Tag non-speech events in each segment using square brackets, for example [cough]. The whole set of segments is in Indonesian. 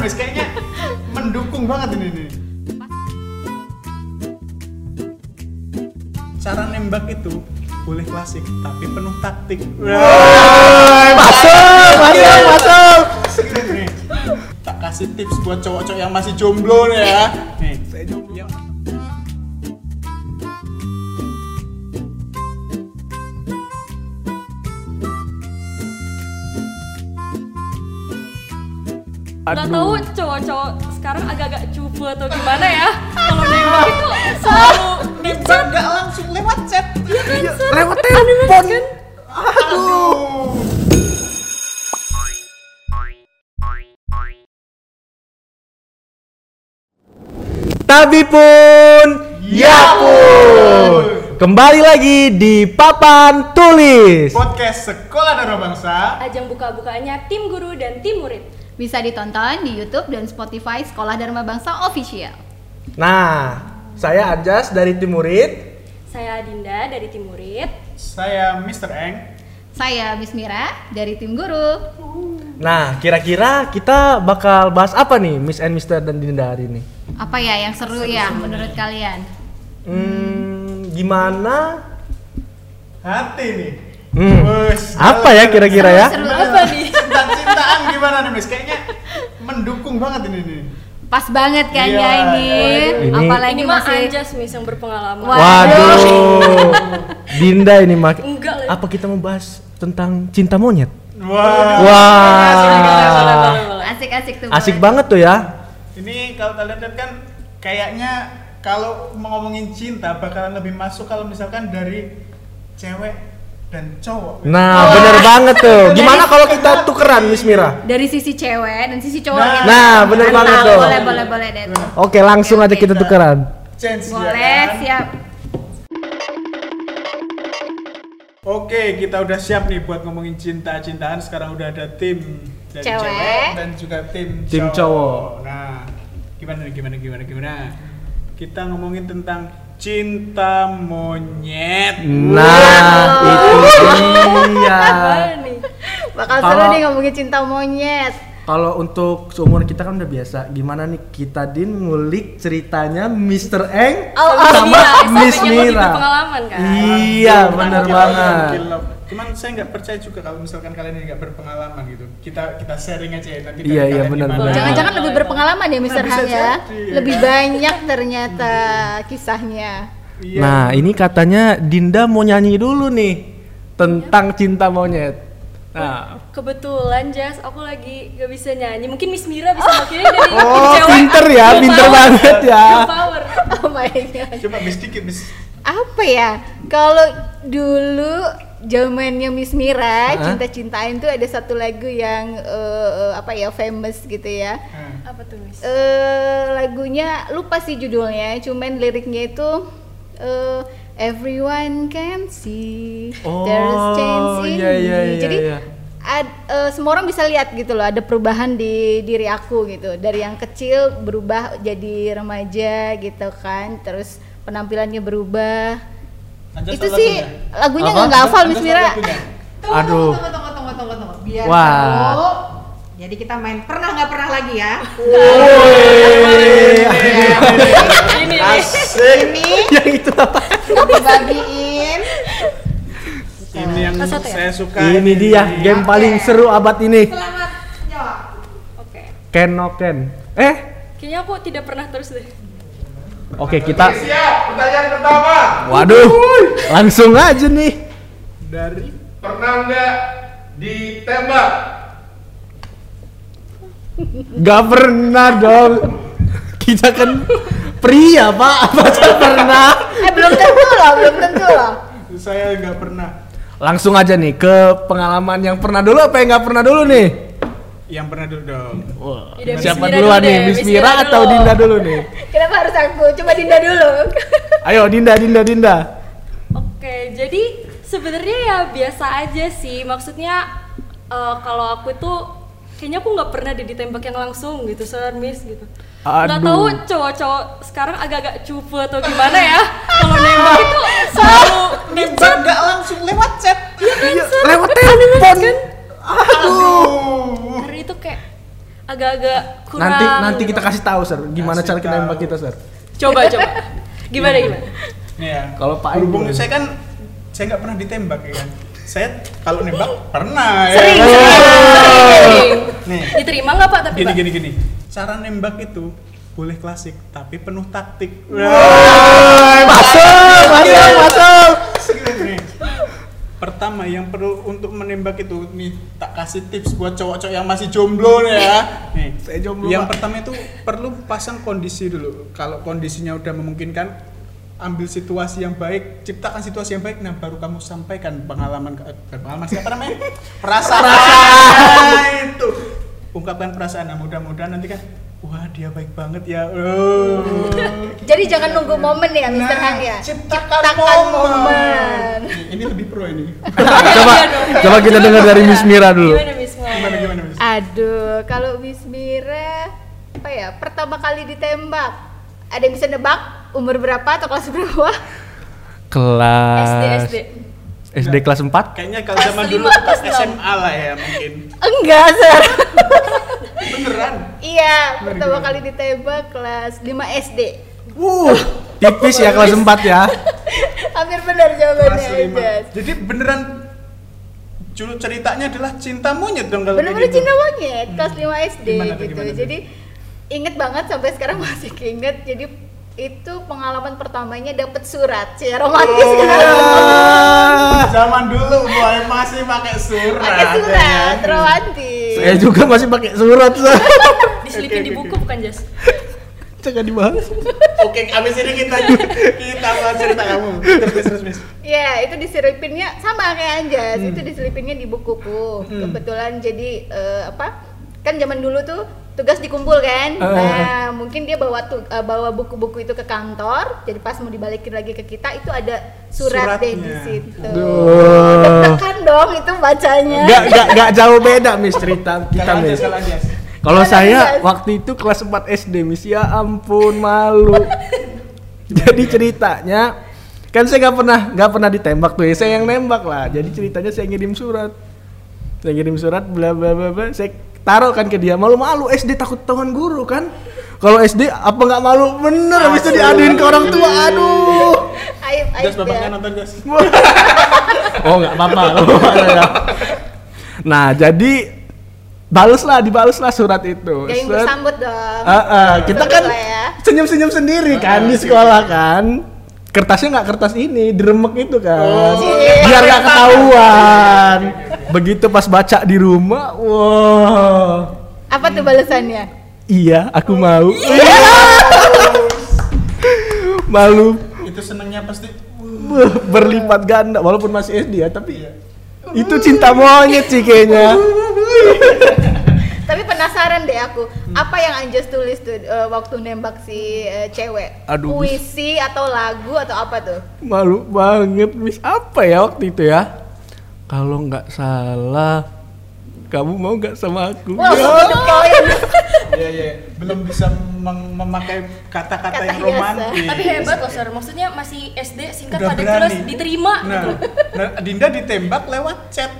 Miss? Kayaknya mendukung banget ini nih. Cara nembak itu boleh klasik tapi penuh taktik. Masuk, masuk, masuk. Nih, tak kasih tips buat cowok-cowok yang masih jomblo nih ya. Nggak tahu cowok-cowok sekarang agak-agak cupu atau gimana ya Kalau nembak itu selalu nembak nggak langsung lewat chat. Iya, Lewat telepon. Aduh. Tapi pun, ya pun. Kembali lagi di Papan Tulis. Podcast Sekolah Dharma Bangsa. Ajang buka-bukanya tim guru dan tim murid Bisa ditonton di YouTube dan Spotify Sekolah Dharma Bangsa Official. Nah, saya Anjas dari tim murid. Saya Dinda dari tim murid Saya Mr. Eng. Saya Miss Mira dari tim guru. Nah, kira-kira kita bakal bahas apa nih, Miss and Mister dan Dinda hari ini? Apa ya yang seru ya menurut kalian? Hmm, gimana? Hati nih. Hmm, Wes, apa ya kira-kira ya? Seru? Apa nih? Cinta-cintaan gimana nih, Miss? Kayaknya mendukung banget ini nih. Pas banget kan Iya, ya ini. Ini- Apalagi Ini mah masih Anjas Miss yang berpengalaman Wah. Waduh, Dinda ini mak. Enggak. Apa kita mau bahas tentang cinta monyet? Wah. Boleh, boleh. asik-asik tuh. Asik banget tuh ya. Ini kalau kalian lihat kan kayaknya kalau mau ngomongin cinta bakalan lebih masuk kalau misalkan dari cewek dan cowok. Nah, bener banget tuh. Gimana kalau kita tukeran, Miss Mira? Dari sisi cewek dan sisi cowok Nah. gitu. Nah, bener Mantap. banget tuh. Boleh, boleh, boleh deh. Oke, langsung aja kita tukeran. Chance ya Boleh, kan? siap. Oke, kita udah siap nih buat ngomongin cinta-cintaan. Sekarang udah ada tim dari Cewek. cewek, dan juga tim, Tim cowok. Nah, gimana nih, gimana, gimana, gimana? Kita ngomongin tentang cinta monyet. Nah, itu dia. [laughs] Bakal seru Kalau- nih ngomongin cinta monyet. Kalau untuk seumuran kita kan udah biasa. Gimana nih kita din ngulik ceritanya Mr. Eng Oh, oh, sama Miss sampai yang lebih Mira. kan Iya, gila, banget. gila. Cuman saya nggak percaya juga kalau misalkan kalian ini nggak berpengalaman gitu. Kita kita sharing aja ya nanti. dari Iya, iya, benar. Jangan-jangan lebih berpengalaman ya. Nah, bisa Han ya. jadi, Lebih kan? banyak ternyata kisahnya. Iya. Nah, ini katanya Dinda mau nyanyi dulu nih tentang cinta monyet. Nah, Kebetulan Jas, aku lagi gak bisa nyanyi Mungkin Miss Mira bisa wakilin dari tim oh cewek pinter ya, Full pinter power. banget ya. Full power Oh my god. Coba bis dikit bis. Apa ya? Kalau dulu zamannya Miss Mira, Hah? cinta-cintain tuh ada satu lagu yang eh, apa ya famous gitu ya. Nah, Apa tuh Miss? eh lagunya lupa sih judulnya, cuman liriknya itu eh, Everyone can see Oh, there's chance in iya, iya, me. iya, Jadi iya. ad- eh, semua orang bisa lihat gitu loh, ada perubahan di diri aku gitu. Dari yang kecil berubah jadi remaja gitu kan, terus penampilannya berubah. Anjas itu sih lagunya? nggak nggak hafal Miss Mira. Aduh. Tunggu, tunggu, tunggu, tunggu, tunggu. Biar Wah. tahu. Jadi kita main pernah nggak pernah lagi ya. Ini Ini [laughs] Yang itu apa? dibagiin. Ini yang ya? saya suka. Ini dia game paling seru abad ini. Selamat jawab. Oke Ken no Ken. Eh, Kayaknya aku tidak pernah terus deh oke kita. Siap, pertanyaan pertama. Waduh, langsung aja nih. Dari Pernah nggak ditembak? Gak pernah dong. Kita kan pria pak, masa pernah? Eh belum tentu loh, belum tentu loh. saya nggak pernah. Langsung aja nih ke pengalaman yang pernah dulu apa yang nggak pernah dulu nih? Yang pernah dulu dong. Wah, Ide Miss siapa Mira duluan dulu nih? Miss Mira Mira atau dulu. Dinda dulu nih? [laughs] Kenapa harus aku? Coba Dinda dulu. [laughs] Ayo Dinda, Dinda, Dinda. Oke, jadi sebenarnya ya biasa aja sih. Maksudnya eh, kalau aku tuh kayaknya aku nggak pernah deh ditembak yang langsung gitu, Sir Miss gitu. Aduh. tahu cowok-cowok sekarang agak-agak cupu atau gimana ya. Kalau nembak itu selalu Nembak nggak langsung lewat chat. Iya, lewat telepon. Aduh. Karena itu kayak agak-agak kurang Nanti nanti kita kasih tahu, Sir. Gimana Kasih cara kita nembak kita, Sir? coba coba gimana gimana Nih ya. Kalau Pak berhubung gimana? saya kan saya nggak pernah ditembak ya kan. Saya kalau nembak pernah ya. sering kan? sering sering Nih. diterima nggak pak tapi Gini pak gini gini. Cara nembak itu boleh klasik tapi penuh taktik. Masuk, masuk, masuk. Pertama yang perlu untuk menembak itu nih tak kasih tips buat cowok-cowok yang masih jomblo nih ya. [laughs] Nih, Saya jomblo, Yang Pak. pertama itu perlu pasang kondisi dulu. Kalau kondisinya udah memungkinkan ambil situasi yang baik, ciptakan situasi yang baik, nah baru kamu sampaikan pengalaman eh, pengalaman siapa namanya? [laughs] Perasaan. Nah, itu. Ungkapkan perasaan. Nah, mudah-mudahan nanti kan wah dia baik banget ya. Oh. [laughs] Jadi jangan nunggu momen ya, Mr. Nah, Han ya. ciptakan, momen. momen. Nih, Ini lebih pro ini. [laughs] coba coba kita dengar dari Miss Mira dulu. gimana Miss Mo? Gimana gimana Miss? Aduh, kalau Miss Mira apa ya? Pertama kali ditembak. Ada yang bisa nebak umur berapa atau kelas berapa? Kelas SD SD SD kelas 4? Kayaknya kalau Kelas zaman lima, dulu kelas. SMA lah ya mungkin. Enggak, Sir. [laughs] Beneran. iya, pertama kali ditembak kelas 5 SD. Wuh, tipis ya kelas 4 ya. [laughs] Hampir benar jawabannya aja. Jadi beneran Julu ceritanya adalah cinta monyet dong kalau Bener-bener gitu. cinta monyet kelas 5 SD Gimana gitu. gimana? Jadi inget banget sampai sekarang [laughs] masih keinget. Jadi itu pengalaman pertamanya dapet surat, sih romantis Oh. kan? [laughs] Zaman dulu boy masih pakai surat. Pakai surat, ya romantis. Saya juga masih pakai surat, [laughs] diselipin Oke, di buku oke. bukan Jas [laughs] Jangan dibahas. Oke, abis ini kita kita mau cerita kamu. Terus terus. Ya, itu diselipinnya sama kayak Anjas. Hmm. Itu diselipinnya di bukuku. Kebetulan jadi eh, apa? Kan zaman dulu tuh tugas dikumpul kan. Eh. Nah, mungkin dia bawa tu, eh, bawa buku-buku itu ke kantor. Jadi pas mau dibalikin lagi ke kita itu ada surat deh di Suratnya. situ. Duh. Dong itu bacanya. Gak, gak, gak jauh beda Miss cerita kita. Anjas, kalau saya waktu itu kelas 4 SD Miss ya ampun malu. [laughs] Jadi ceritanya kan saya nggak pernah nggak pernah ditembak tuh ya saya yang nembak lah. Jadi ceritanya saya ngirim surat. Saya ngirim surat bla bla bla bla. Saya taruh kan ke dia malu-malu SD takut tahuan guru kan. Kalau SD apa nggak malu bener habis itu diaduin ke orang tua aduh. Aib, aib Jas bapaknya ya. nonton Jas. [laughs] oh nggak apa-apa. [laughs] Nah jadi balaslah dibalaslah surat itu. Gayung Set. bersambut dong. Ah, ah, kita kan ya. senyum-senyum sendiri kan di sekolah kan. Kertasnya nggak kertas ini, diremek itu kan. iya. Biar nggak ketahuan. Begitu pas baca di rumah, wah. Apa tuh balasannya? Iya, aku mau. [laughs] Malu Itu senengnya pasti berlipat ganda walaupun masih SD ya, tapi itu cinta monyet sih kayaknya. Tapi penasaran deh aku, apa yang Anjas tulis tuh eh, waktu nembak si eh, cewek? Aduh, bis- Puisi atau lagu atau apa tuh? Malu banget, Miss. Apa ya waktu itu ya? Kalau nggak salah, kamu mau nggak sama aku? Wah, Ya. [laughs] Iya iya, belum bisa mem- memakai kata-kata Kata yang romantis. tapi hebat loh Sir maksudnya masih SD singkat Udah pada berani. jelas diterima Nah, gitu nah, Dinda ditembak lewat chat.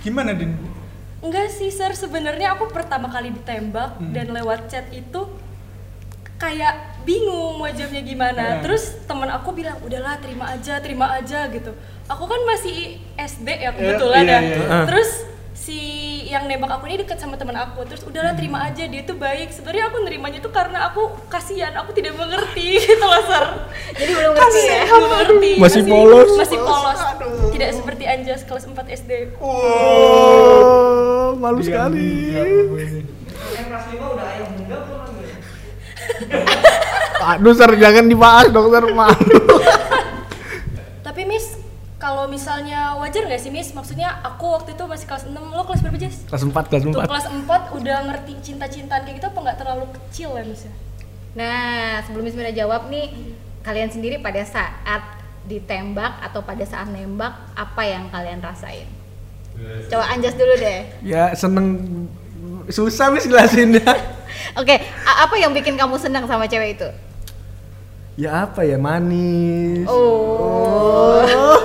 Gimana Din? Enggak sih, Sir. Sebenarnya aku pertama kali ditembak Hmm. dan lewat chat itu kayak bingung mau jawabnya gimana. Hmm. Terus teman aku bilang, "Udahlah, terima aja, terima aja." gitu. Aku kan masih SD ya kebetulan iya, ya. iya, iya. Terus si yang nembak aku ini deket sama teman aku. Terus udahlah terima Hmm. aja, dia tuh baik. Sebenarnya aku nerimanya tuh karena aku kasihan, aku tidak mengerti [laughs] gitu loh, Sir. Jadi belum ngerti ya. Belum mengerti. Masih polos. Masih polos. Tidak seperti Anjas kelas 4 SD. Oh, malu sekali. Aduh, Sir, jangan dibahas Sir. Malu. [laughs] Miss, kalau misalnya wajar nggak sih Miss? Maksudnya aku waktu itu masih kelas 6, lo kelas berapa Jess? Kelas 4, kelas Tuh 4. kelas 4 udah ngerti cinta-cintaan kayak gitu apa nggak terlalu kecil ya Miss ya? Nah, sebelum Miss Mira jawab nih, kalian sendiri pada saat ditembak atau pada saat nembak, apa yang kalian rasain? Coba Anjas dulu deh. Ya, seneng susah mis jelasinnya. [laughs] Oke, a- apa yang bikin kamu senang sama cewek itu? Ya apa ya, manis. Oh.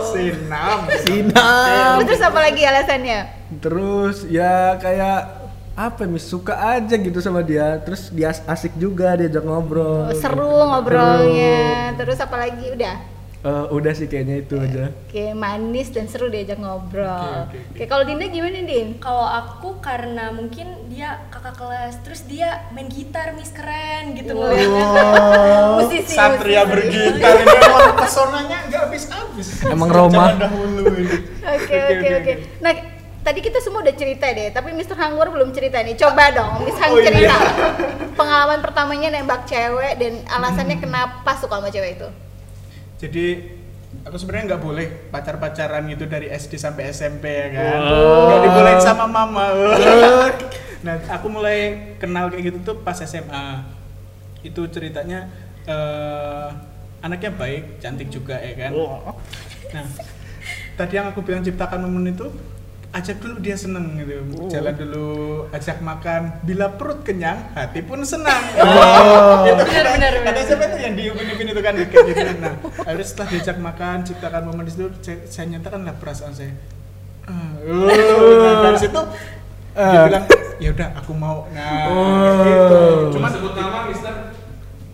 Sinam. Sinam. Terus, terus apa lagi alasannya? Terus ya kayak apa ya, mis suka aja gitu sama dia terus dia as- asik juga diajak ngobrol seru gitu. ngobrolnya terus apalagi udah Eh, udah sih kayaknya itu aja Oke, manis dan seru diajak ngobrol. Oke, Oke, oke, oke. kalau Dinda gimana, Din? Kalau aku karena mungkin dia kakak kelas, terus dia main gitar, Miss keren gitu ngeliatnya. [laughs] Musisi, Satria musisi. bergitar ini memang pesonanya nggak habis-habis. Emang Roma. [laughs] Oke, oke, oke. Nah, tadi kita semua udah cerita deh, tapi Mr. Hangwar belum cerita nih. Coba dong, Miss Hang Oh, iya. cerita. Pengalaman pertamanya nembak cewek dan alasannya kenapa suka sama cewek itu? Jadi aku sebenarnya nggak boleh pacar-pacaran gitu dari SD sampai SMP ya kan. Nggak dibolehin sama mama. [laughs] nah, aku mulai kenal kayak gitu tuh pas SMA. Itu ceritanya eh, anaknya baik, cantik juga ya kan. Nah, tadi yang aku bilang ciptakan momen itu ajak dulu dia seneng gitu. Jalan dulu ajak makan. Bila perut kenyang hati pun senang. [laughs] Oh. itu Benar, benar, benar. kata siapa itu yang di Upin Ipin itu kan? Kayak gitu. Nah akhirnya setelah diajak makan ciptakan momen di situ saya, saya nyatakan lah perasaan saya. Ah, oh. nah, dari situ dia bilang ya udah aku mau. Nah kayak gitu. Cuman sebut nama Mister.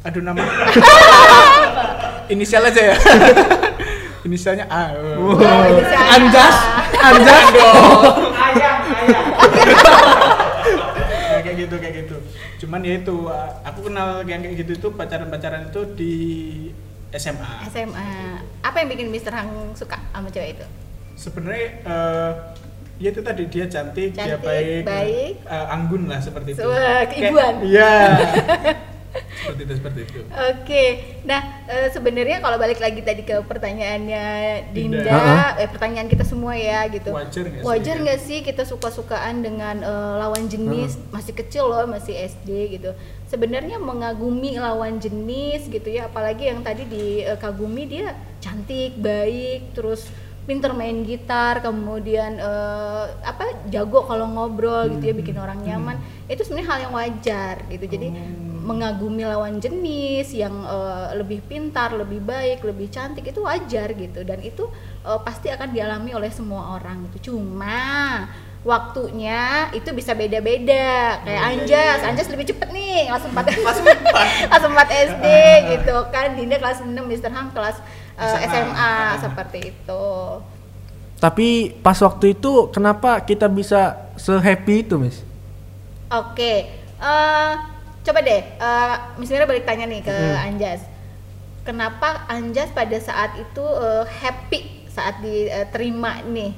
Aduh nama. [laughs] Inisial aja ya [laughs] inisialnya A anjas anjas ayam ayam Nah, kayak gitu kayak gitu cuman ya itu uh, aku kenal yang kayak gitu itu pacaran pacaran itu di SMA SMA. Apa yang bikin Mr. Hang suka sama cewek itu? sebenarnya eh, ya itu tadi dia cantik, dia Cantik, baik, baik. eh, anggun lah seperti itu. Keibuan. Iya. [laughs] seperti itu seperti itu. Oke, nah eh, sebenarnya kalau balik lagi tadi ke pertanyaannya Dinda, Dinda. eh, pertanyaan kita semua ya gitu. Wajar nggak sih? Wajar nggak sih kita suka-sukaan dengan eh, lawan jenis masih kecil loh, masih SD gitu. Sebenarnya mengagumi lawan jenis gitu ya, apalagi yang tadi dikagumi dia cantik, baik, terus pinter main gitar, kemudian eh, apa jago kalau ngobrol gitu ya, bikin orang nyaman. Itu sebenarnya hal yang wajar gitu. Jadi mengagumi lawan jenis yang eh, lebih pintar, lebih baik, lebih cantik itu wajar gitu. Dan itu eh, pasti akan dialami oleh semua orang gitu. Cuma waktunya itu bisa beda-beda. Kayak Anjas, Anjas lebih cepet nih kelas [laughs] 4 kelas [laughs] 4 kelas 4 SD [laughs] gitu kan. Dinda kelas 6 Mr. Hang kelas eh, SMA. SMA seperti itu. Tapi pas waktu itu kenapa kita bisa se happy itu mis oke eh, coba deh eh, Miss Mira balik tanya nih ke Anjas. Kenapa Anjas pada saat itu eh, happy saat diterima nih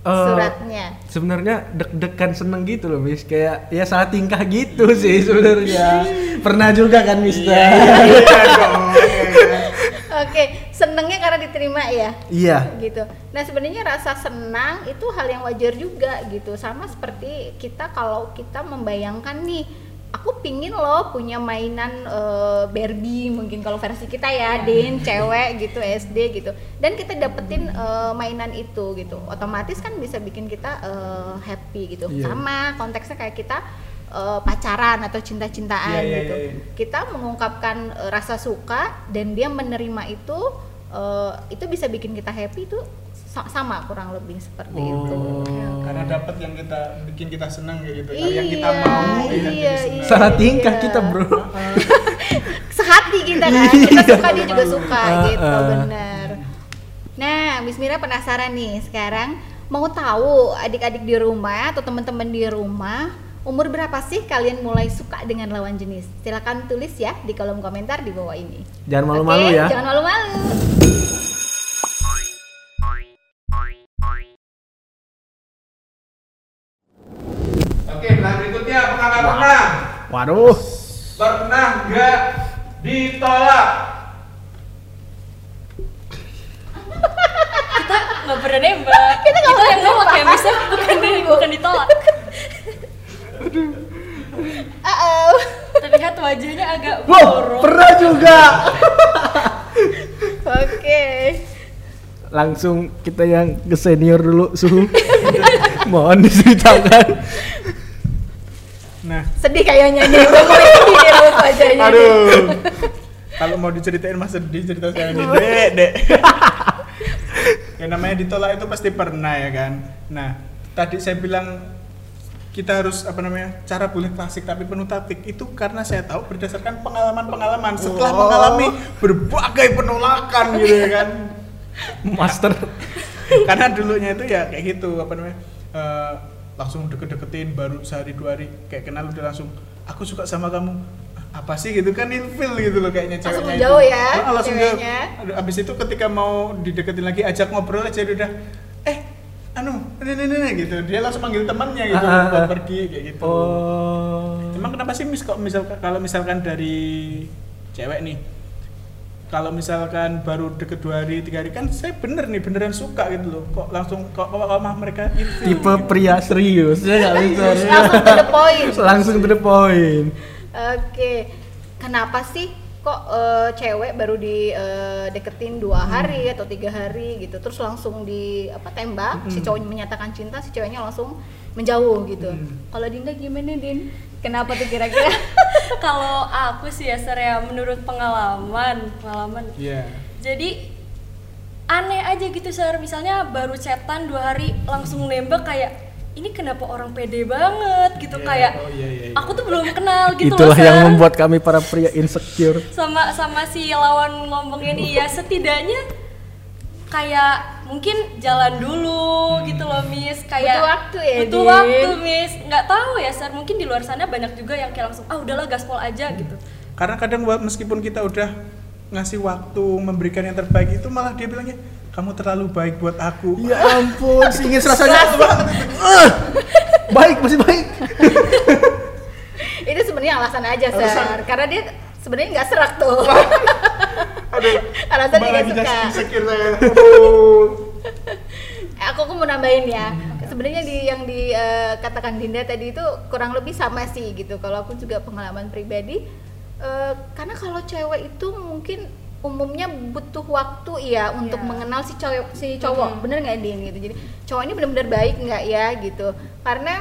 Eh, suratnya? sebenarnya deg-degan seneng gitu loh mis kayak ya salah tingkah gitu sih sebenarnya. Pernah juga kan mister? Iya dong. oke senengnya karena diterima ya? Iya. Gitu. Nah sebenarnya rasa senang itu hal yang wajar juga gitu. Sama seperti kita kalau kita membayangkan nih, aku pingin loh punya mainan eh, Barbie mungkin kalau versi kita ya, Din, cewek gitu SD gitu. Dan kita dapetin eh, mainan itu gitu. Otomatis kan bisa bikin kita eh, happy gitu. Iya. Sama konteksnya kayak kita eh, pacaran atau cinta-cintaan Iya, iya, gitu. iya, iya. Kita mengungkapkan eh, rasa suka dan dia menerima itu eh, itu bisa bikin kita happy sa- sama kurang lebih seperti itu. Karena dapat yang kita bikin kita senang kayak gitu. Kalau yang kita Iya, mau ya iya, iya. senang. salah tingkah Iya. kita bro [laughs] Sehati kita kan, kita suka dia juga suka Ah, gitu, ah. bener. Nah, Miss Mira penasaran nih sekarang mau tahu adik-adik di rumah atau teman-teman di rumah umur berapa sih kalian mulai suka dengan lawan jenis? Silakan tulis ya di kolom komentar di bawah ini. jangan malu-malu Oke, ya Jangan malu-malu. Waduh Pernah nggak ditolak? Kita nggak pernah nembak. Kita nggak pernah yang nolak ya, bisa bukan bukan ditolak. Uh-oh. Terlihat wajahnya agak wow pernah juga [laughs] Oke. langsung kita yang ke senior dulu suhu [laughs] mohon diceritakan Nah, Sedih kayaknya nih, udah mulai sedih di [laughs] raut wajahnya. aduh. Kalau mau diceritain mah sedih cerita saya ini, Dek, Dek. yang namanya ditolak itu pasti pernah ya kan. Nah, tadi saya bilang kita harus apa namanya cara boleh klasik tapi penuh taktik itu karena saya tahu berdasarkan pengalaman-pengalaman setelah Oh. mengalami berbagai penolakan gitu ya kan Master. karena dulunya itu ya kayak gitu apa namanya eh, langsung deket-deketin baru sehari dua hari kayak kenal udah langsung aku suka sama kamu apa sih gitu kan ilfil gitu loh kayaknya Langsung ceweknya jauh itu. ya, Ah, langsung jauh ceweknya. Aduh, abis itu ketika mau dideketin lagi ajak ngobrol aja udah eh anu ini ini ini gitu dia langsung panggil temannya gitu Ah, ah, buat ah. pergi kayak gitu Oh. emang kenapa sih mis kok misal kalau misalkan dari cewek nih kalau misalkan baru deket dua hari tiga hari kan saya bener nih beneran suka gitu loh kok langsung kok kok, kok mah mereka ilfil Tipe pria serius. Bisa. langsung to the point Langsung to the point. Oke, kenapa sih kok eh, cewek baru di eh, deketin dua hari atau tiga hari gitu, terus langsung di apa tembak, si cowoknya menyatakan cinta, si ceweknya langsung menjauh gitu. Kalau Dinda gimana Din? Kenapa tuh kira-kira? [laughs] Kalau aku sih ya Ser ya menurut pengalaman, pengalaman. Iya. Jadi aneh aja gitu Ser, misalnya baru chatan dua hari langsung nembak kayak ini kenapa orang pede banget gitu Iya, kayak oh iya, iya, iya. aku tuh belum kenal gitu Itulah loh yang Ser. membuat kami para pria insecure. sama sama si lawan ngomongin iya setidaknya kayak mungkin jalan dulu gitu loh Miss kayak Butuh waktu ya, butuh Din? waktu Miss nggak tahu ya Sar mungkin di luar sana banyak juga yang kayak langsung ah udahlah gaspol aja gitu karena kadang meskipun kita udah ngasih waktu memberikan yang terbaik itu malah dia bilangnya kamu terlalu baik buat aku Ya ampun, ingin rasanya. Eh, baik, masih baik. Itu sebenarnya alasan aja, Sar. Alasan. Karena dia sebenarnya nggak serak tuh. [laughs] aduh Alasan dia nggak suka. insecure saya Aduh. Eh, aku, aku mau nambahin ya sebenarnya di yang dikatakan Dinda tadi itu kurang lebih sama sih gitu kalau aku juga pengalaman pribadi eh, karena kalau cewek itu mungkin umumnya butuh waktu ya untuk Iya. mengenal si cowok si cowok. Bener nggak Din? Gitu. Jadi cowok ini benar-benar baik nggak ya? Gitu. Karena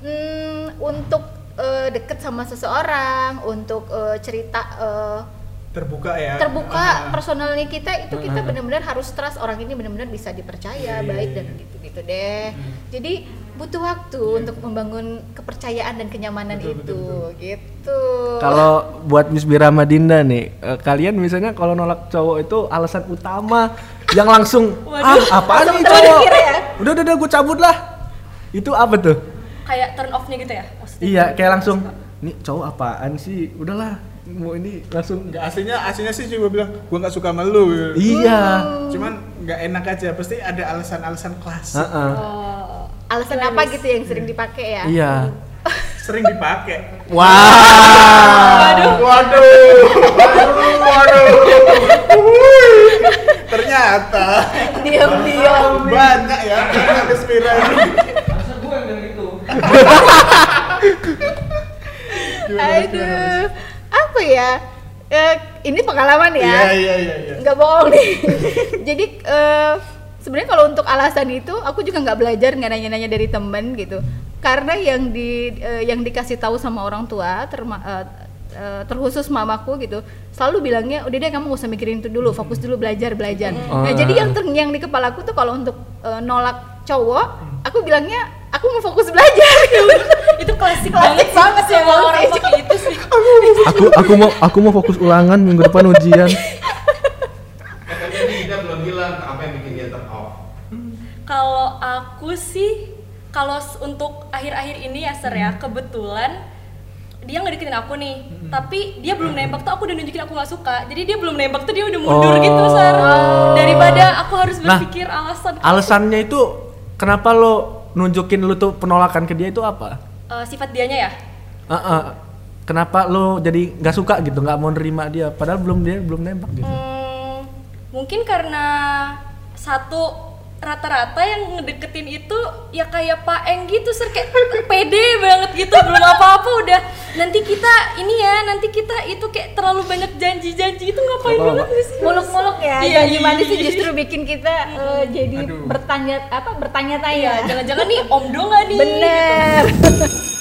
mm, untuk eh, deket sama seseorang untuk eh, cerita eh, terbuka ya. terbuka Ah. personalnya kita itu kita Ah. benar-benar harus trust orang ini benar-benar bisa dipercaya Iya, baik iya, dan iya. gitu-gitu deh. Jadi butuh waktu untuk membangun kepercayaan dan kenyamanan Betul, itu betul, gitu Kalau buat Miss Bira Madinda nih, eh, kalian misalnya kalau nolak cowok itu alasan utama yang langsung ah apaan nih cowok? ya? Udah udah udah gue cabut lah. Itu apa tuh? kayak turn off-nya gitu ya maksudnya Iya, kayak langsung nih cowok apaan sih? Udahlah, mau ini langsung nggak aslinya aslinya sih juga bilang gua nggak suka sama lu gitu. Iya. cuman nggak enak aja pasti ada alasan-alasan klasik Heeh. Oh, alasan Gimana, apa gitu yang sering dipakai ya? Iya. sering dipakai. Wah. waduh. Waduh waduh. Ternyata. Diam-diam. Banyak ya anak Spira ini. Harusnya gue yang dari itu. Gimana, Mas? aduh. apa ya? Eh, ini pengalaman ya. Iya iya iya iya. Nggak bohong nih. [laughs] Jadi eh, sebenarnya kalau untuk alasan itu aku juga nggak belajar nggak nanya-nanya dari temen gitu karena yang di eh, yang dikasih tahu sama orang tua terma, eh, terkhusus mamaku gitu selalu bilangnya udah deh kamu gak usah mikirin itu dulu fokus dulu belajar belajar nah Oh. jadi yang ter- yang di kepalaku tuh kalau untuk eh, nolak cowok aku bilangnya aku mau fokus belajar [laughs] itu klasik Klasik banget sih orang sih. pakai itu sih aku aku mau aku mau fokus ulangan minggu depan ujian. [laughs] Katanya ini kita belum bilang apa yang bikin dia turn off. Kalau aku sih, kalau untuk akhir-akhir ini ya Ser ya, kebetulan dia nggak deketin aku nih, tapi dia belum nembak tuh aku udah nunjukin aku nggak suka, jadi dia belum nembak tuh dia udah mundur Oh. gitu Ser. Daripada aku harus Nah, berpikir alasan Alasannya itu kenapa lo nunjukin lu tuh penolakan ke dia itu apa? Eh, sifat dianya ya. Heeh. Kenapa lo jadi nggak suka gitu, nggak mau nerima dia, padahal belum dia belum nembak gitu. Hmm, mungkin karena satu rata-rata yang ngedeketin itu ya kayak Pak Eng gitu ser kayak pede banget gitu belum apa-apa udah. Nanti kita ini ya nanti kita itu kayak terlalu banyak janji-janji. Itu ngapain Apa-apa. banget sih? Muluk-muluk ya. Iya, janji iya, manis sih iya. justru bikin kita eh, jadi Aduh. bertanya apa Iya, bertanya-tanya jangan-jangan nih om dong nih? Bener. Oke,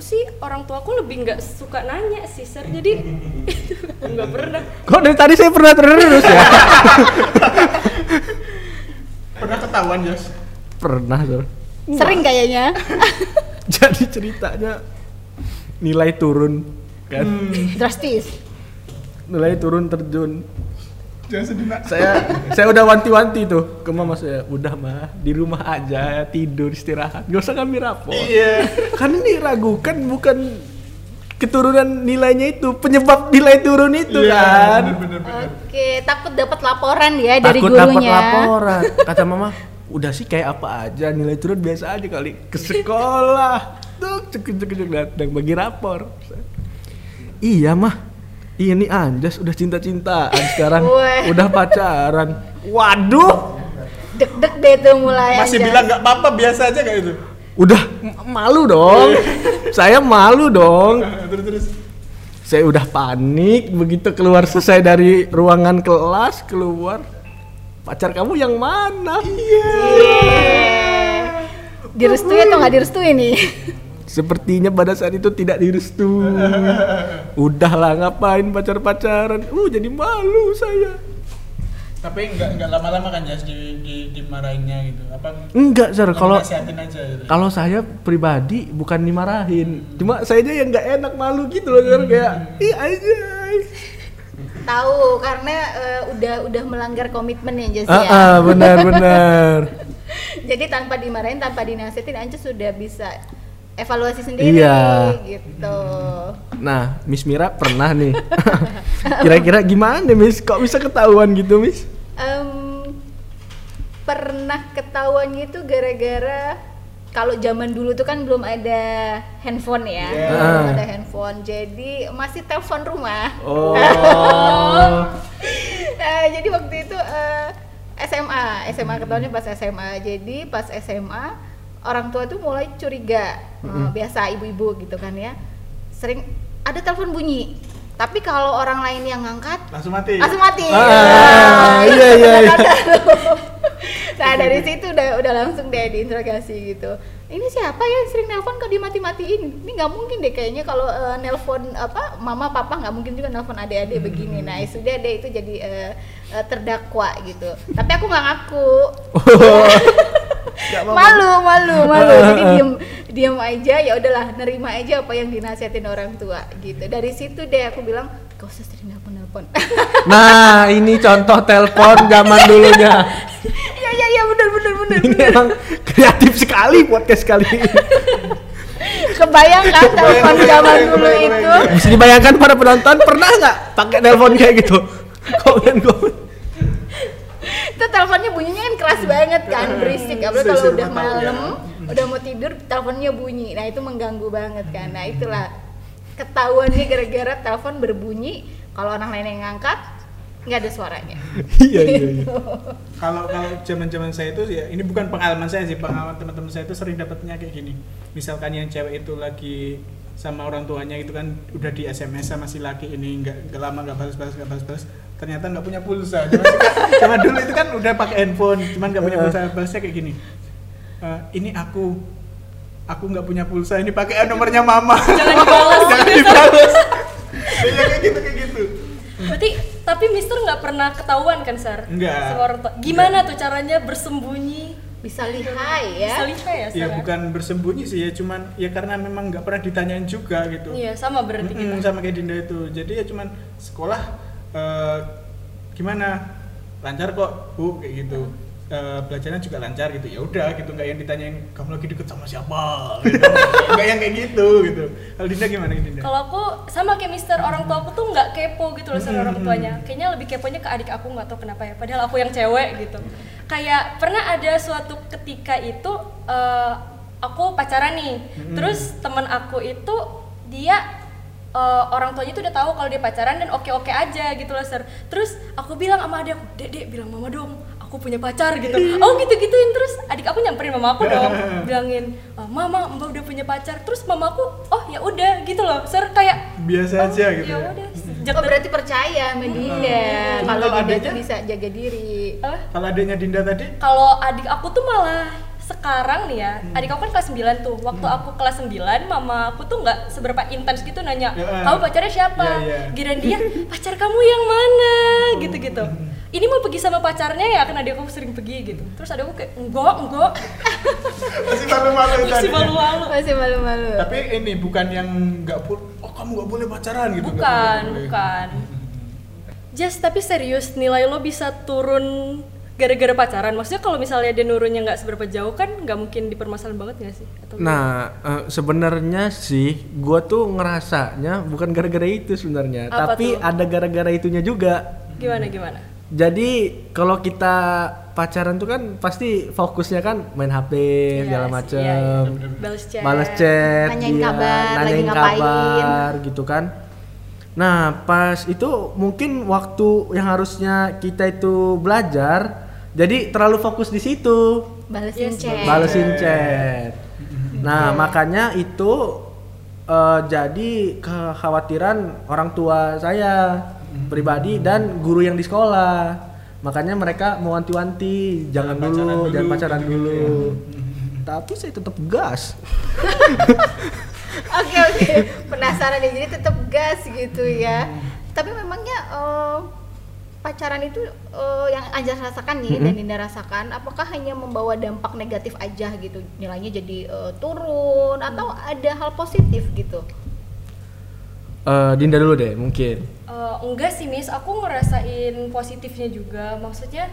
aku sih orang tua aku lebih nggak suka nanya sih sir jadi [laughs] nggak pernah Kok dari tadi saya pernah terus ya? [laughs] Pernah ketahuan, Jos? pernah, Sir. Sering kayaknya. [laughs] Jadi ceritanya nilai turun kan. Drastis. Nilai turun terjun. Jangan sedih, Nak. Saya saya udah wanti-wanti tuh ke mama saya, udah mah di rumah aja tidur istirahat, gak usah kami rapor. Iya. Kan ini ragukan bukan keturunan nilainya itu penyebab nilai turun itu Iya, kan. Oke, takut dapat laporan ya dari Takut dapat gurunya. laporan. Kata mama, udah sih kayak apa aja nilai turun biasa aja kali ke sekolah. Tuh cekik-cekik datang bagi rapor. Iya mah. Ini Anjas udah cinta-cintaan sekarang. Udah pacaran. Waduh. Deg-deg deh tuh mulai Masih aja. bilang nggak apa-apa, biasa aja kayak itu. Udah malu dong. [laughs] Saya malu dong. [laughs] Terus terus. Saya udah panik begitu keluar selesai dari ruangan kelas keluar. Pacar kamu yang mana? direstui atau nggak direstui nih? [laughs] Sepertinya pada saat itu tidak direstui. [laughs] Udahlah ngapain pacar-pacaran? Uh jadi malu saya. Tapi nggak nggak lama-lama kan Jas di, di dimarahinnya gitu. Apa Enggak, Sir. Kalau gitu. kalau saya pribadi bukan dimarahin. Cuma saya aja yang nggak enak malu gitu loh, Sir. Kayak ih aja. Tahu karena eh, udah udah melanggar komitmen ya Jas Ah, ya. ah, benar benar. [laughs] Jadi tanpa dimarahin, tanpa dinasihatin Anja sudah bisa evaluasi sendiri Iya. gitu. Nah, Miss Mira pernah nih. [laughs] Kira-kira gimana, Miss? Kok bisa ketahuan gitu, Miss? Em, pernah ketahuannya itu gara-gara kalau zaman dulu tuh kan belum ada handphone ya, Iya. belum Ah. ada handphone, jadi masih telepon rumah. Oh. [laughs] Nah, jadi waktu itu eh, SMA, SMA ketahuannya pas SMA. Jadi pas SMA orang tua tuh mulai curiga, Eh, biasa ibu-ibu gitu kan ya, sering ada telepon bunyi. Tapi kalau orang lain yang ngangkat Langsung mati. langsung mati. Ah, Nah, iya, itu iya, iya. [laughs] tuh. nah [laughs] dari situ udah udah langsung deh diinterogasi gitu. Ini siapa ya yang sering nelpon kok dimati-matiin? Ini nggak mungkin deh kayaknya kalau eh, nelpon apa mama papa nggak mungkin juga nelpon adik-adik begini. Nah ya sudah deh itu jadi eh, terdakwa gitu. Tapi aku nggak ngaku. [laughs] malu malu malu [laughs] jadi diem diem aja ya udahlah nerima aja apa yang dinasihatin orang tua gitu dari situ deh aku bilang gak usah sering nelpon nelpon [laughs] Nah, ini contoh telepon zaman dulunya. [laughs] Iya iya iya benar benar benar. Ini emang kreatif sekali podcast kali ini. Kebayang kan telepon zaman dulu itu? Bisa dibayangkan para penonton pernah nggak pakai telepon kayak gitu? Komen komen. Itu teleponnya bunyinya kan keras banget kan, berisik. Apalagi kalau udah malam, udah mau tidur teleponnya bunyi. Nah, itu mengganggu banget kan. Nah, itulah ketahuannya gara-gara telepon berbunyi, kalau orang lain yang ngangkat nggak ada suaranya. [laughs] Iya iya iya. Kalau kalau zaman-zaman saya itu ya ini bukan pengalaman saya sih, pengalaman teman-teman saya itu sering dapatnya kayak gini. Misalkan yang cewek itu lagi sama orang tuanya itu kan udah di SMS sama si laki ini nggak nggak lama nggak balas-balas nggak balas-balas ternyata nggak punya pulsa zaman, zaman [laughs] dulu itu kan udah pakai handphone cuman nggak punya pulsa balasnya kayak gini "Eh, ini aku aku nggak punya pulsa ini pakai nomornya mama [laughs] Jangan dibalas. jangan dibalas [laughs] ya kayak gitu kayak gitu Berarti tapi Mister nggak pernah ketahuan kan Sar? Nggak. Gimana tuh caranya bersembunyi? Bisa lihai ya. Bisa lihat ya ya bukan bersembunyi sih ya cuman ya karena memang nggak pernah ditanyain juga gitu Iya sama berarti Mm-mm, kita. sama kayak Dinda itu jadi ya cuman sekolah eh, gimana lancar kok bu kayak gitu Eh, belajarnya juga lancar gitu ya udah gitu nggak yang ditanyain kamu lagi deket sama siapa [laughs] gitu. nggak yang kayak gitu gitu kalau Dinda gimana Dinda Kalau aku sama kayak Mister orang tua aku tuh nggak kepo gitu loh sama orang tuanya. Kayaknya lebih keponya ke adik aku nggak tahu kenapa ya. Padahal aku yang cewek gitu. Kayak pernah ada suatu ketika itu eh, aku pacaran nih. Terus teman aku itu dia eh, orang tuanya tuh udah tahu kalau dia pacaran dan oke-oke aja gitu loh ser. Terus aku bilang sama adik aku, dek dek bilang mama dong, aku punya pacar gitu. [laughs] Oh gitu gituin terus adik aku nyamperin mama aku [laughs] dong, bilangin "Ah, mama mbak udah punya pacar. Terus mama aku, oh ya udah gitu loh ser kayak biasa aja gitu ya ya udah sejak Oh berarti percaya sama Dinda. Hmm. Kalau Kalau adiknya? bisa jaga diri. Kalau adanya Dinda tadi kalau adik aku tuh malah sekarang nih ya, adik aku kan kelas 9 tuh. Waktu aku kelas 9, mama aku tuh nggak seberapa intens gitu nanya, Ya. "Kamu pacarnya siapa?" Ya, ya. Giliran dia, [laughs] "Pacar kamu yang mana?" gitu-gitu. Ini mau pergi sama pacarnya ya, kan adik aku sering pergi gitu. Terus adik aku kayak, "Enggak, enggak." [laughs] Masih malu-malu Masih malu-malu. Masih malu-malu. Tapi ini bukan yang nggak boleh. Oh kamu nggak boleh pacaran gitu. Bukan, boleh. bukan. Just tapi serius nilai lo bisa turun gara-gara pacaran. Maksudnya kalau misalnya dia nurunnya nggak seberapa jauh kan nggak mungkin dipermasalahan banget nggak sih? Atau Nah, eh, sebenarnya sih gua tuh ngerasanya bukan gara-gara itu sebenarnya, tapi tuh? ada gara-gara itunya juga. gimana gimana? Jadi kalau kita pacaran tuh kan pasti fokusnya kan main HP segala Yes, macem, iya, iya. Balas chat. balas chat, Nanyain iya, kabar, lagi nanyain ngapain. kabar gitu kan. Nah pas itu mungkin waktu yang harusnya kita itu belajar, jadi terlalu fokus di situ, Balesin Yes, chat. balesin chat. Nah makanya itu eh, jadi kekhawatiran orang tua saya pribadi dan guru yang di sekolah. Makanya mereka mau wanti-wanti, jangan Jangan dulu, pacaran dulu, jangan pacaran gitu-gitu dulu. ya. [laughs] Tapi saya tetap gas. [laughs] Oke oke, penasaran ya. Jadi tetap gas gitu ya. Tapi memangnya eh, pacaran itu eh, yang Anja rasakan nih dan Dinda rasakan, apakah hanya membawa dampak negatif aja gitu? Nilainya jadi eh, turun atau ada hal positif gitu? Eh, Dinda dulu deh mungkin. Eh, enggak sih Miss, aku ngerasain positifnya juga. Maksudnya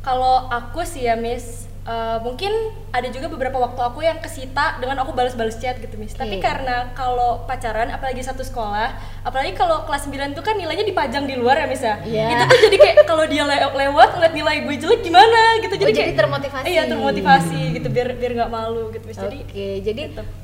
kalau aku sih ya Miss, eh, mungkin ada juga beberapa waktu aku yang kesita dengan aku balas-balas chat gitu Miss. Tapi Oke. karena kalau pacaran, apalagi satu sekolah, apalagi kalau kelas 9 tuh kan nilainya dipajang di luar ya Miss ya. Iya. Itu tuh jadi kayak kalau dia le- lewat ngeliat nilai gue jelek gimana gitu. Jadi Oh, jadi kayak termotivasi. Iya, termotivasi gitu biar biar nggak malu gitu. Jadi Oke, jadi sih kalau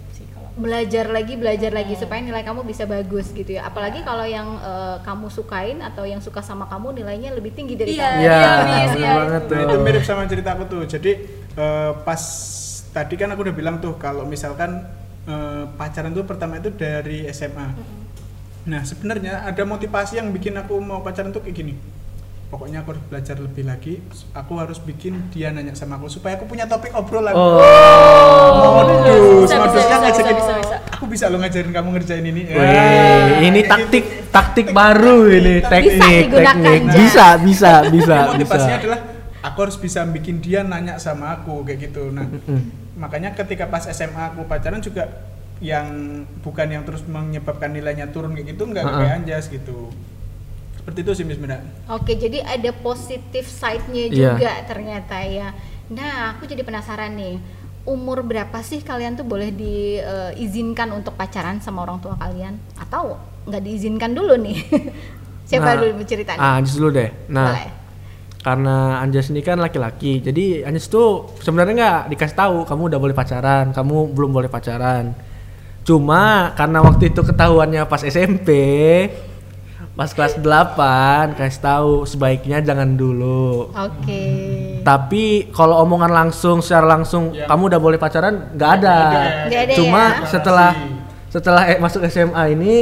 belajar lagi belajar lagi supaya nilai kamu bisa bagus gitu ya apalagi kalau yang eh, kamu sukain atau yang suka sama kamu nilainya lebih tinggi dari Iya, kamu Iya, iya, Miss, bener iya. banget tuh. Nah, itu mirip sama cerita aku tuh. Jadi eh, pas tadi kan aku udah bilang tuh kalau misalkan eh, pacaran tuh pertama itu dari SMA. Nah sebenarnya ada motivasi yang bikin aku mau pacaran tuh kayak gini. Pokoknya aku harus belajar lebih lagi. Aku harus bikin dia nanya sama aku supaya aku punya topik obrolan. Oh. Modus, Bisa, bisa, modusnya bisa, ngajakin. bisa, bisa. Aku bisa lo ngajarin kamu ngerjain ini. Wih, Ah, ini kayak taktik gitu. taktik baru ini Bisa teknik digunakan, teknik Jan. bisa bisa bisa motivasinya bisa. adalah aku harus bisa bikin dia nanya sama aku kayak gitu nah makanya ketika pas SMA aku pacaran juga yang bukan yang terus menyebabkan nilainya turun kayak gitu nggak kayak anjas gitu seperti itu sih Miss Mira Oke, jadi ada positif side-nya Iya. juga ternyata ya. Nah, aku jadi penasaran nih. Umur berapa sih kalian tuh boleh diizinkan untuk pacaran sama orang tua kalian? Atau nggak diizinkan dulu nih? [laughs] Siapa Nah, dulu bercerita nih? Ah, Anjas dulu deh. Nah, Boleh. karena Anjas ini kan laki-laki, jadi Anjas tuh sebenarnya nggak dikasih tahu kamu udah boleh pacaran, kamu belum boleh pacaran. Cuma karena waktu itu ketahuannya pas SMP, pas kelas 8 kasih tahu sebaiknya jangan dulu. Oke. Tapi kalau omongan langsung secara langsung Ya. kamu udah boleh pacaran nggak ada. Nggak ada Cuma ya? setelah setelah eh, masuk SMA ini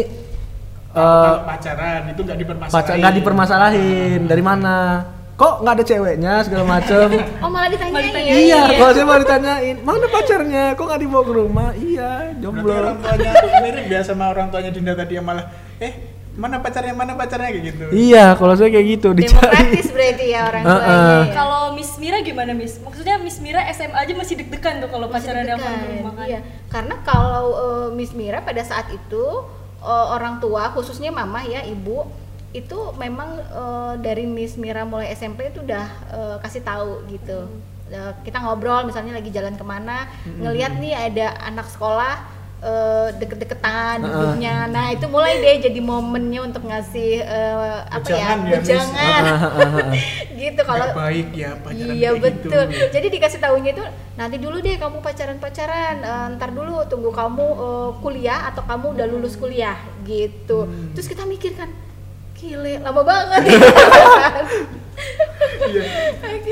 eh kalau pacaran itu nggak dipermasalahin pacar nggak dipermasalahin dari mana? Kok nggak ada ceweknya segala macem? [laughs] Oh, malah ditanyain. Malah ya? ditanyain. iya, kalau saya mau ditanyain mana pacarnya? Kok nggak dibawa ke rumah? Iya, Berarti jomblo. orang tuanya mirip ya sama orang tuanya Dinda tadi yang malah eh mana pacarnya mana pacarnya kayak gitu Iya, kalau saya kayak gitu dicari. Demokratis berarti ya orang Heeh. tuanya. ya? Kalau Miss Mira gimana Miss? Maksudnya Miss Mira SMA aja masih deg-degan tuh kalau pacaran di rumah kan? Iya, karena kalau eh, Miss Mira pada saat itu eh, orang tua khususnya mama ya ibu itu memang eh, dari Miss Mira mulai SMP itu udah eh, kasih tahu gitu. Eh, kita ngobrol misalnya lagi jalan ke mana, ngelihat nih ada anak sekolah eh, deket-deketan Heeh. duduknya. Nah itu mulai deh jadi momennya untuk ngasih eh, apa ya Wejangan ya, wejangan. Heeh, [laughs] gitu kalau baik ya pacaran iya kayak betul gitu. jadi dikasih tahunya itu nanti dulu deh kamu pacaran pacaran ntar dulu tunggu kamu eh, kuliah atau kamu udah lulus kuliah gitu Hmm. terus kita mikir kan gile lama banget [laughs] [laughs] iya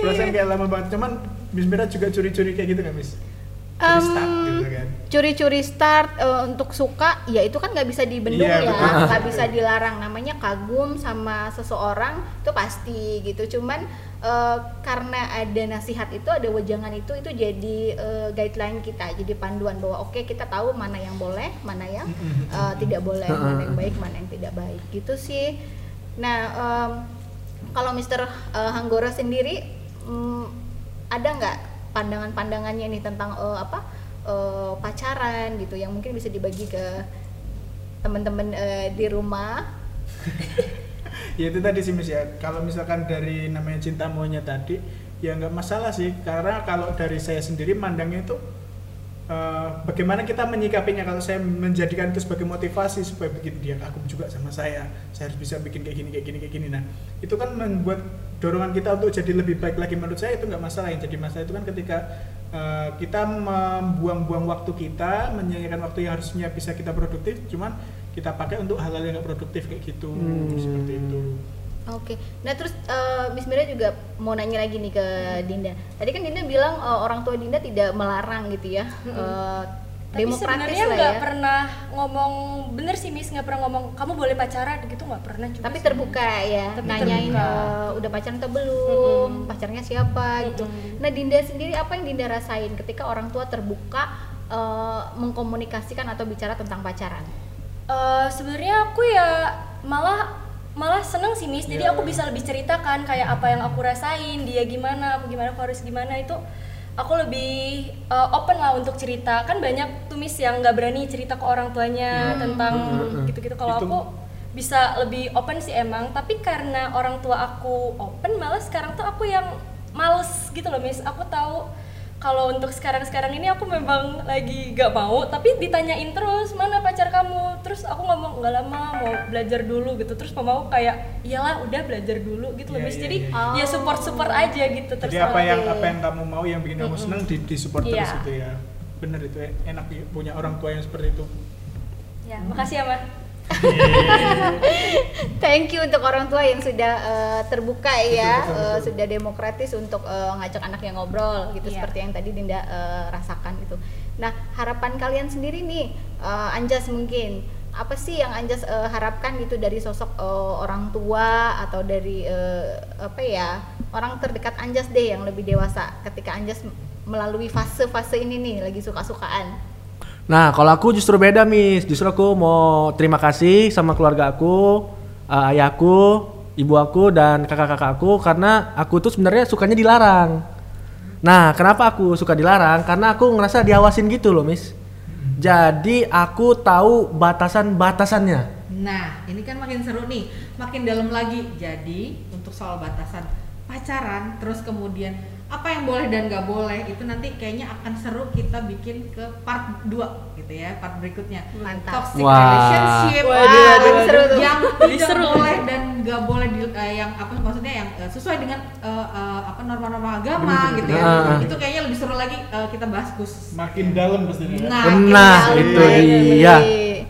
perasaan kayak lama banget cuman Miss Mira juga curi-curi kayak gitu nggak Miss start gitu. kan. curi-curi start eh, untuk suka ya itu kan nggak bisa dibendung Iya, ya. [laughs] nggak bisa dilarang. Namanya kagum sama seseorang itu pasti gitu. Cuman eh, karena ada nasihat itu ada wejangan itu itu jadi eh, guideline kita. Jadi panduan bahwa oke kita tahu mana yang boleh mana yang eh, tidak boleh mana yang baik mana yang tidak baik. Gitu sih. Nah em, kalau Mister eh, Hanggora sendiri mm, ada nggak pandangan-pandangannya nih tentang eh, apa eh, pacaran gitu yang mungkin bisa dibagi ke teman-teman eh, di rumah. [laughs] Ya itu tadi sih Miss ya. Kalau misalkan dari namanya cinta monyet tadi ya nggak masalah sih. Karena kalau dari saya sendiri mandangnya itu eh, bagaimana kita menyikapinya kalau saya menjadikan itu sebagai motivasi supaya bikin dia kagum juga sama saya? Saya harus bisa bikin kayak gini kayak gini kayak gini. Nah itu kan membuat dorongan kita untuk jadi lebih baik lagi. Menurut saya itu nggak masalah. Yang jadi masalah itu kan ketika eh, kita membuang-buang waktu kita menyanyikan waktu yang harusnya bisa kita produktif cuman kita pakai untuk hal-hal yang nggak produktif kayak gitu. Seperti itu Oke, nah terus eh, Miss Mira juga mau nanya lagi nih ke Dinda. Tadi kan Dinda bilang eh, orang tua Dinda tidak melarang gitu ya, eh, Tapi demokratis sebenarnya lah nggak ya. pernah ngomong bener sih Miss nggak pernah ngomong kamu boleh pacaran gitu nggak pernah juga Tapi sih. terbuka ya, Tapi nanyain terbuka. eh, udah pacaran atau belum, pacarnya siapa gitu. Nah Dinda sendiri apa yang Dinda rasain ketika orang tua terbuka eh, mengkomunikasikan atau bicara tentang pacaran? Eh, sebenarnya aku ya malah malah seneng sih Miss. Jadi Iya. aku bisa lebih ceritakan kayak apa yang aku rasain, dia gimana, aku gimana, aku harus gimana itu aku lebih eh, open lah untuk cerita. Kan banyak tuh Miss yang nggak berani cerita ke orang tuanya tentang gitu-gitu. Kalau aku bisa lebih open sih emang, tapi karena orang tua aku open malah sekarang tuh aku yang males gitu loh Miss. Aku tahu kalau untuk sekarang-sekarang ini aku memang lagi gak mau tapi ditanyain terus mana pacar kamu terus aku ngomong nggak lama mau belajar dulu gitu terus aku kayak iyalah udah belajar dulu gitu Iya, Miss iya, jadi iya. ya support support aja gitu terus Jadi apa yang apa yang kamu mau yang bikin kamu senang di, di support terus Iya. itu ya. Bener itu ya, enak ya, punya orang tua yang seperti itu. ya makasih ya ma [laughs] Thank you untuk orang tua yang sudah eh, terbuka ya, eh, sudah demokratis untuk eh, ngajak anaknya ngobrol gitu Iya. seperti yang tadi Dinda eh, rasakan gitu. Nah harapan kalian sendiri nih, eh, Anjas mungkin apa sih yang Anjas eh, harapkan gitu dari sosok eh, orang tua atau dari eh, apa ya orang terdekat Anjas deh yang lebih dewasa ketika Anjas melalui fase-fase ini nih lagi suka-sukaan. Nah, kalau aku justru beda, Miss. Justru aku mau terima kasih sama keluarga aku, eh, ayahku, ibu aku dan kakak-kakakku karena aku tuh sebenarnya sukanya dilarang. Nah, kenapa aku suka dilarang? Karena aku ngerasa diawasin gitu loh, Miss. Jadi aku tahu batasan-batasannya. Nah, ini kan makin seru nih, makin dalam lagi. Jadi, untuk soal batasan pacaran, terus kemudian apa yang boleh dan nggak boleh, itu nanti kayaknya akan seru kita bikin ke part 2 gitu ya, part berikutnya. Mantap. Toxic Wah. relationship, Waduh, ah, waduh, seru tuh. yang tidak seru. boleh dan nggak boleh di, eh, yang apa maksudnya yang eh, sesuai dengan eh, eh, apa norma-norma agama gitu ya. Ah. Itu kayaknya lebih seru lagi eh, kita bahas khusus. Makin dalam pasti ya. Nah, Nah, itu Iya. dia.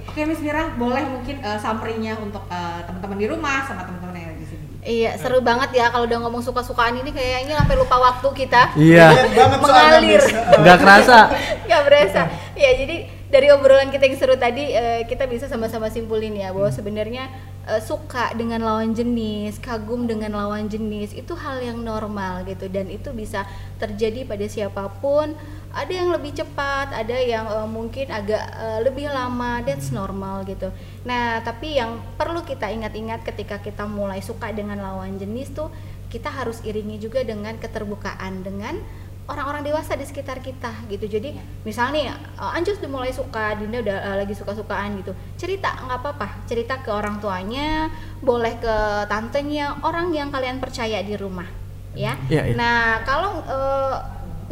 Oke Miss Mira, boleh mungkin uh, summary-nya untuk uh, teman-teman di rumah sama teman-teman yang ada di sini. Iya seru banget ya kalau udah ngomong suka-sukaan ini kayaknya sampai lupa waktu kita. Iya, soalnya, Mengalir. [laughs] Nggak kerasa. [laughs] nggak berasa ya jadi dari obrolan kita yang seru tadi eh, kita bisa sama-sama simpulin ya bahwa sebenarnya eh, suka dengan lawan jenis kagum dengan lawan jenis itu hal yang normal gitu dan itu bisa terjadi pada siapa pun ada yang lebih cepat ada yang eh, mungkin agak eh, lebih lama that's normal gitu. Nah tapi yang perlu kita ingat-ingat ketika kita mulai suka dengan lawan jenis tuh kita harus iringi juga dengan keterbukaan dengan orang-orang dewasa di sekitar kita gitu. Jadi misalnya uh, Anjus udah mulai suka Dinda udah uh, lagi suka-sukaan gitu. Cerita nggak apa-apa. Cerita ke orang tuanya boleh ke tantenya orang yang kalian percaya di rumah ya. Iya, iya. nah kalau uh,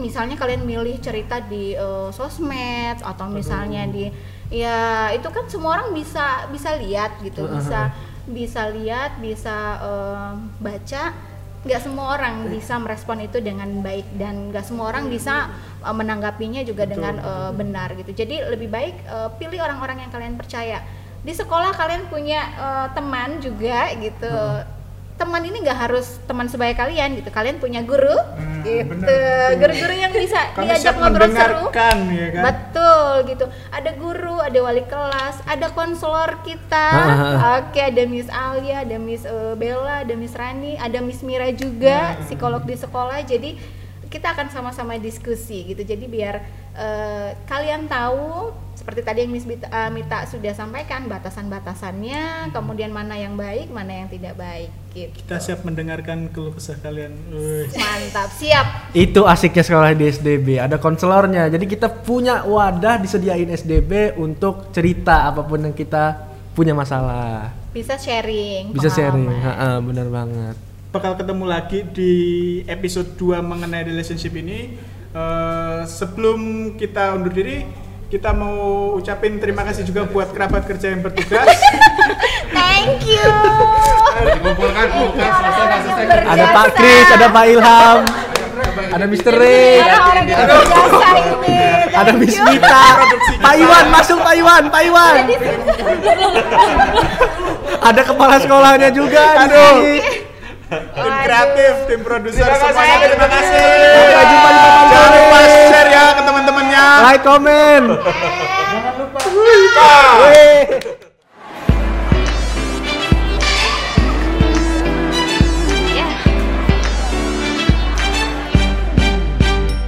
misalnya kalian milih cerita di uh, sosmed atau misalnya di ya itu kan semua orang bisa bisa lihat gitu bisa bisa lihat bisa uh, baca. Nggak semua orang bisa merespon itu dengan baik dan nggak semua orang bisa uh, menanggapinya juga dengan uh, benar gitu. Jadi lebih baik uh, pilih orang-orang yang kalian percaya. Di sekolah kalian punya uh, teman juga gitu teman ini nggak harus teman sebaya kalian gitu. Kalian punya guru Hmm, gitu. guru-guru yang bisa Kami diajak ngobrol seru. ya kan? betul gitu. Ada guru ada wali kelas ada konselor kita. Oke ada Miss Alia ada Miss eh, Bella ada Miss Rani ada Miss Mira juga Hmm. psikolog di sekolah. Jadi kita akan sama-sama diskusi gitu. Jadi biar eh, kalian tahu seperti tadi yang Miss Bita- eh, Mita sudah sampaikan batasan-batasannya kemudian mana yang baik mana yang tidak baik gitu Kita siap mendengarkan keluh kesah kalian. Wih. mantap siap Itu asiknya sekolah di SDB, ada konselornya. Jadi kita punya wadah disediain SDB untuk cerita apa pun yang kita punya masalah. bisa sharing Bisa sharing, pengalaman. Ha-ha, bener banget. bakal ketemu lagi di episode 2 mengenai relationship ini. Eh, sebelum kita undur diri, kita mau ucapin terima kasih juga buat kerabat kerja yang bertugas. [laughs] thank you Dikumpulkan, selesai. Berjasa. Ada Pak Kris, ada Pak Ilham, ada Mr. Ray, ada Miss. Mita, Pak Iwan masuk Pak Iwan, Pak Iwan. ada kepala sekolahnya juga di sini. tim kreatif, tim produser semuanya terima kasih. Jangan lupa share ya ke teman-temannya. Like, komen.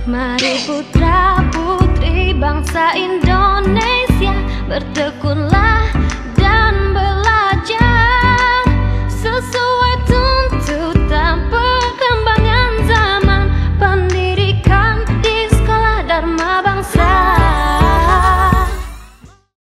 Mari putra putri bangsa Indonesia bertekunlah dan belajar sesuai